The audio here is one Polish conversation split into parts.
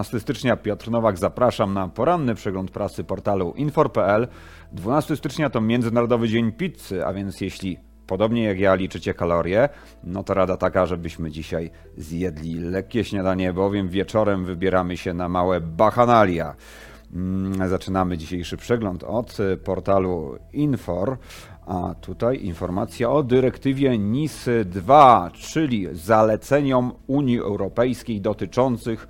12 stycznia Piotr Nowak, zapraszam na poranny przegląd prasy portalu infor.pl. 12 stycznia to Międzynarodowy Dzień Pizzy, a więc jeśli podobnie jak ja liczycie kalorie, no to rada taka, żebyśmy dzisiaj zjedli lekkie śniadanie, bowiem wieczorem wybieramy się na małe bachanalia. Mm, zaczynamy dzisiejszy przegląd od portalu Infor. A tutaj informacja o dyrektywie NIS 2, czyli zaleceniom Unii Europejskiej dotyczących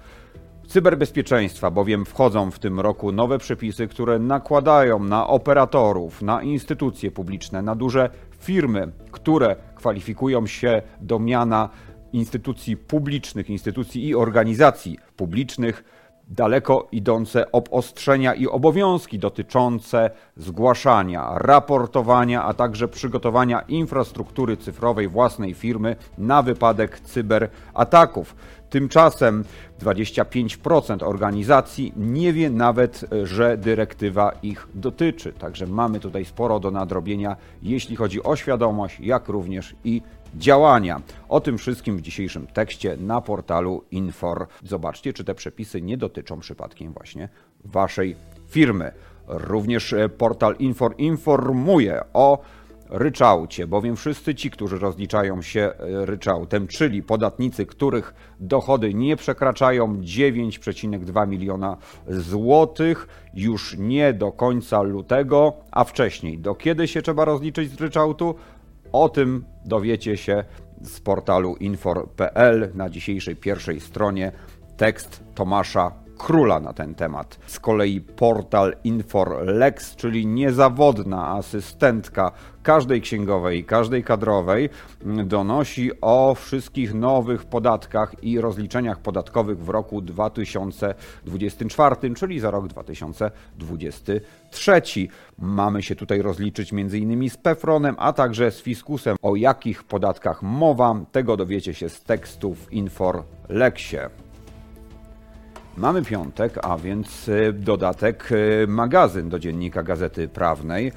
cyberbezpieczeństwa, bowiem wchodzą w tym roku nowe przepisy, które nakładają na operatorów, na instytucje publiczne, na duże firmy, które kwalifikują się do miana instytucji publicznych, instytucji i organizacji publicznych daleko idące obostrzenia i obowiązki dotyczące zgłaszania, raportowania, a także przygotowania infrastruktury cyfrowej własnej firmy na wypadek cyberataków. Tymczasem 25% organizacji nie wie nawet, że dyrektywa ich dotyczy. Także mamy tutaj sporo do nadrobienia, jeśli chodzi o świadomość, jak również i działania. O tym wszystkim w dzisiejszym tekście na portalu Infor. Zobaczcie, czy te przepisy nie dotyczą przypadkiem właśnie Waszej firmy. Również e, portal Infor informuje o ryczałcie, bowiem wszyscy ci, którzy rozliczają się e, ryczałtem, czyli podatnicy, których dochody nie przekraczają 9,2 miliona złotych, już nie do końca lutego, a wcześniej. Do kiedy się trzeba rozliczyć z ryczałtu? O tym dowiecie się z portalu infor.pl na dzisiejszej pierwszej stronie. Tekst Tomasza króla na ten temat. Z kolei portal InforLex, czyli niezawodna asystentka każdej księgowej, każdej kadrowej, donosi o wszystkich nowych podatkach i rozliczeniach podatkowych w roku 2024, czyli za rok 2023. Mamy się tutaj rozliczyć m.in. z Pefronem, a także z Fiskusem. O jakich podatkach mowa, tego dowiecie się z tekstów InforLexie. Mamy piątek, a więc y, dodatek y, magazyn do dziennika Gazety Prawnej.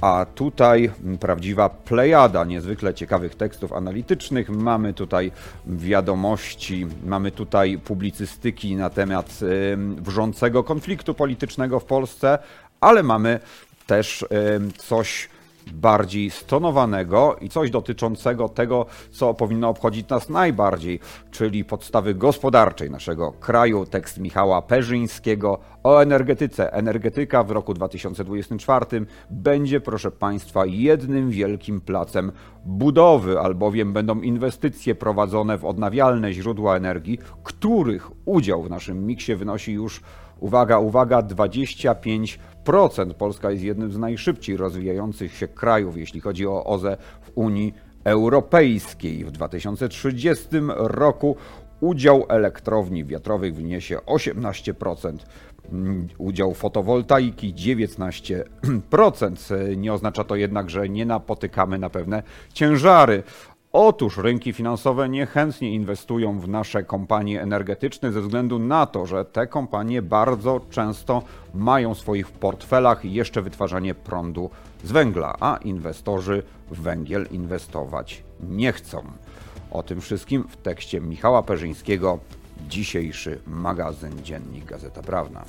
A tutaj prawdziwa plejada niezwykle ciekawych tekstów analitycznych. Mamy tutaj wiadomości, mamy tutaj publicystyki na temat y, wrzącego konfliktu politycznego w Polsce, ale mamy też coś bardziej stonowanego i coś dotyczącego tego, co powinno obchodzić nas najbardziej, czyli podstawy gospodarczej naszego kraju. Tekst Michała Perzyńskiego o energetyce. Energetyka w roku 2024 będzie, proszę Państwa, jednym wielkim placem budowy, albowiem będą inwestycje prowadzone w odnawialne źródła energii, których udział w naszym miksie wynosi już Uwaga, uwaga, 25%. Polska jest jednym z najszybciej rozwijających się krajów, jeśli chodzi o OZE w Unii Europejskiej. W 2030 roku udział elektrowni wiatrowych wyniesie 18%. Udział fotowoltaiki 19%. Nie oznacza to jednak, że nie napotykamy na pewne ciężary. Otóż rynki finansowe niechętnie inwestują w nasze kompanie energetyczne ze względu na to, że te kompanie bardzo często mają w swoich portfelach jeszcze wytwarzanie prądu z węgla, a inwestorzy w węgiel inwestować nie chcą. O tym wszystkim w tekście Michała Perzyńskiego, dzisiejszy magazyn Dziennik Gazeta Prawna.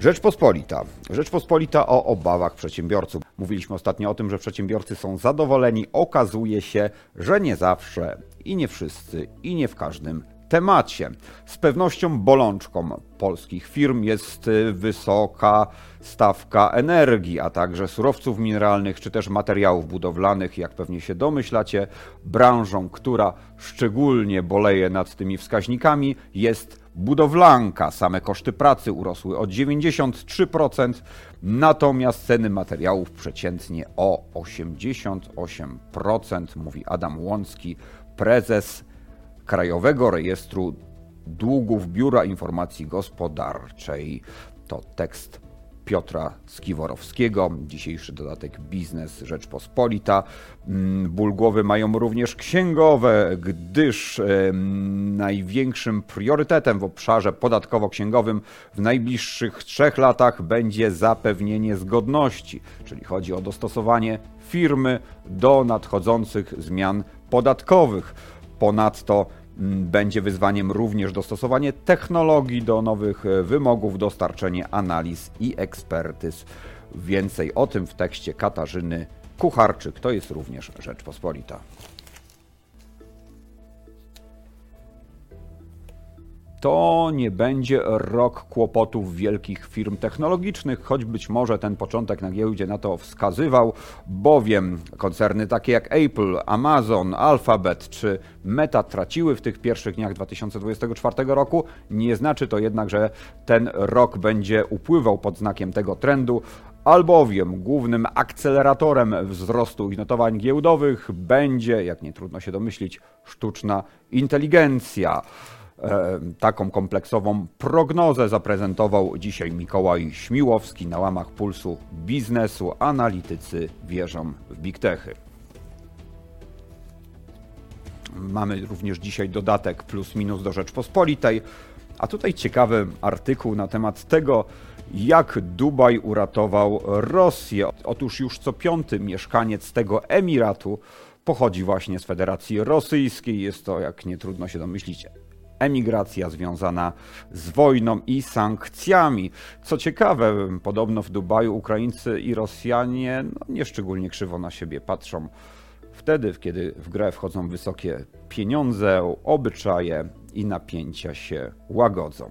Rzeczpospolita. Rzeczpospolita o obawach przedsiębiorców. Mówiliśmy ostatnio o tym, że przedsiębiorcy są zadowoleni. Okazuje się, że nie zawsze i nie wszyscy i nie w każdym temacie. Z pewnością bolączką polskich firm jest wysoka stawka energii, a także surowców mineralnych czy też materiałów budowlanych, jak pewnie się domyślacie. Branżą, która szczególnie boleje nad tymi wskaźnikami jest budowlanka. Same koszty pracy urosły o 93%, natomiast ceny materiałów przeciętnie o 88%, mówi Adam Łącki, prezes Krajowego Rejestru Długów Biura Informacji Gospodarczej. To tekst Piotra Skiworowskiego, dzisiejszy dodatek Biznes Rzeczpospolita. Mm, ból głowy mają również księgowe, gdyż największym priorytetem w obszarze podatkowo-księgowym w najbliższych trzech latach będzie zapewnienie zgodności, czyli chodzi o dostosowanie firmy do nadchodzących zmian podatkowych. Ponadto Będzie wyzwaniem również dostosowanie technologii do nowych e, wymogów, dostarczenie analiz i ekspertyz. Więcej o tym w tekście Katarzyny Kucharczyk. To jest również Rzeczpospolita. To nie będzie rok kłopotów wielkich firm technologicznych, choć być może ten początek na giełdzie na to wskazywał, bowiem koncerny takie jak Apple, Amazon, Alphabet czy Meta traciły w tych pierwszych dniach 2024 roku. Nie znaczy to jednak, że ten rok będzie upływał pod znakiem tego trendu, albowiem głównym akceleratorem wzrostu i notowań giełdowych będzie, jak nie trudno się domyślić, sztuczna inteligencja. E, Taką kompleksową prognozę zaprezentował dzisiaj Mikołaj Śmiłowski na łamach pulsu biznesu. Analitycy wierzą w big techy. Mamy również dzisiaj dodatek plus minus do Rzeczpospolitej, a tutaj ciekawy artykuł na temat tego, jak Dubaj uratował Rosję. Otóż już co piąty mieszkaniec tego emiratu pochodzi właśnie z Federacji Rosyjskiej. Jest to, jak nie trudno się domyślić, emigracja związana z wojną i sankcjami. Co ciekawe, podobno w Dubaju Ukraińcy i Rosjanie no, nieszczególnie krzywo na siebie patrzą. Wtedy, kiedy w grę wchodzą wysokie pieniądze, obyczaje i napięcia się łagodzą.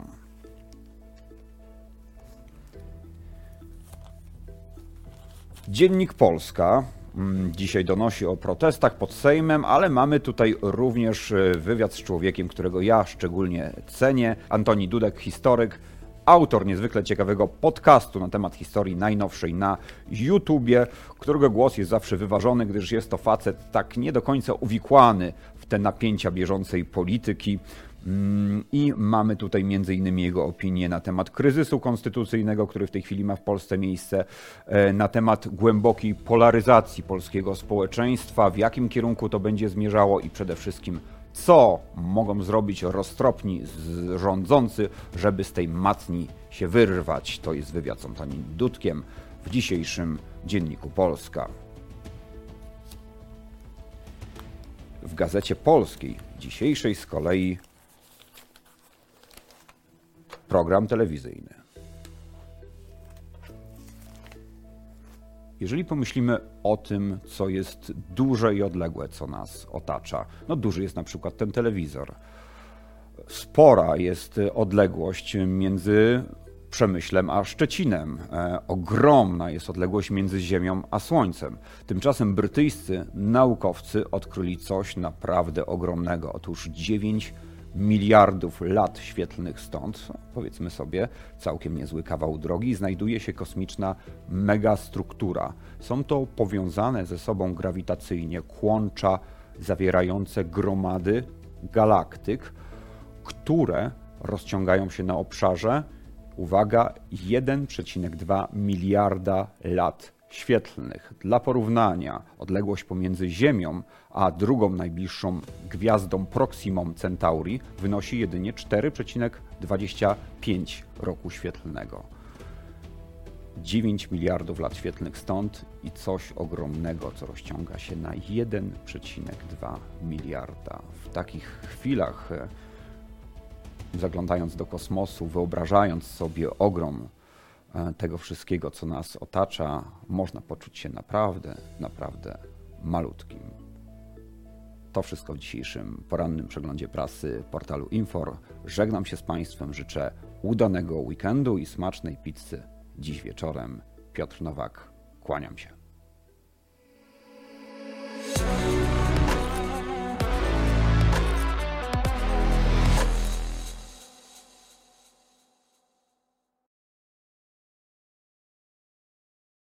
Dziennik Polska dzisiaj donosi o protestach pod Sejmem, ale mamy tutaj również e, wywiad z człowiekiem, którego ja szczególnie cenię. Antoni Dudek, historyk, autor niezwykle ciekawego podcastu na temat historii najnowszej na YouTubie, którego głos jest zawsze wyważony, gdyż jest to facet tak nie do końca uwikłany w te napięcia bieżącej polityki. I mamy tutaj między innymi jego opinię na temat kryzysu konstytucyjnego, który w tej chwili ma w Polsce miejsce, e, na temat głębokiej polaryzacji polskiego społeczeństwa, w jakim kierunku to będzie zmierzało i przede wszystkim co mogą zrobić roztropni rządzący, żeby z tej matni się wyrwać. To jest wywiad z Antonim Dudkiem w dzisiejszym Dzienniku Polska. W Gazecie Polskiej, dzisiejszej z kolei program telewizyjny. Jeżeli pomyślimy o tym, co jest duże i odległe, co nas otacza, no duży jest na przykład ten telewizor. Spora jest odległość między Przemyślem a Szczecinem. E, ogromna jest odległość między Ziemią a Słońcem. Tymczasem brytyjscy naukowcy odkryli coś naprawdę ogromnego. Otóż 9 miliardów lat świetlnych stąd, powiedzmy sobie, całkiem niezły kawał drogi, znajduje się kosmiczna megastruktura. Są to powiązane ze sobą grawitacyjnie kłącza zawierające gromady galaktyk, które rozciągają się na obszarze, uwaga, 1,2 miliarda lat świetlnych. Dla porównania, odległość pomiędzy Ziemią a drugą najbliższą gwiazdą Proximą Centauri wynosi jedynie 4,25 roku świetlnego. 9 miliardów lat świetlnych stąd i coś ogromnego, co rozciąga się na 1,2 miliarda. W takich chwilach, e, zaglądając do kosmosu, wyobrażając sobie ogrom tego wszystkiego, co nas otacza, można poczuć się naprawdę, naprawdę malutkim. To wszystko w dzisiejszym porannym przeglądzie prasy portalu Infor. Żegnam się z Państwem, życzę udanego weekendu i smacznej pizzy dziś wieczorem. Piotr Nowak, kłaniam się.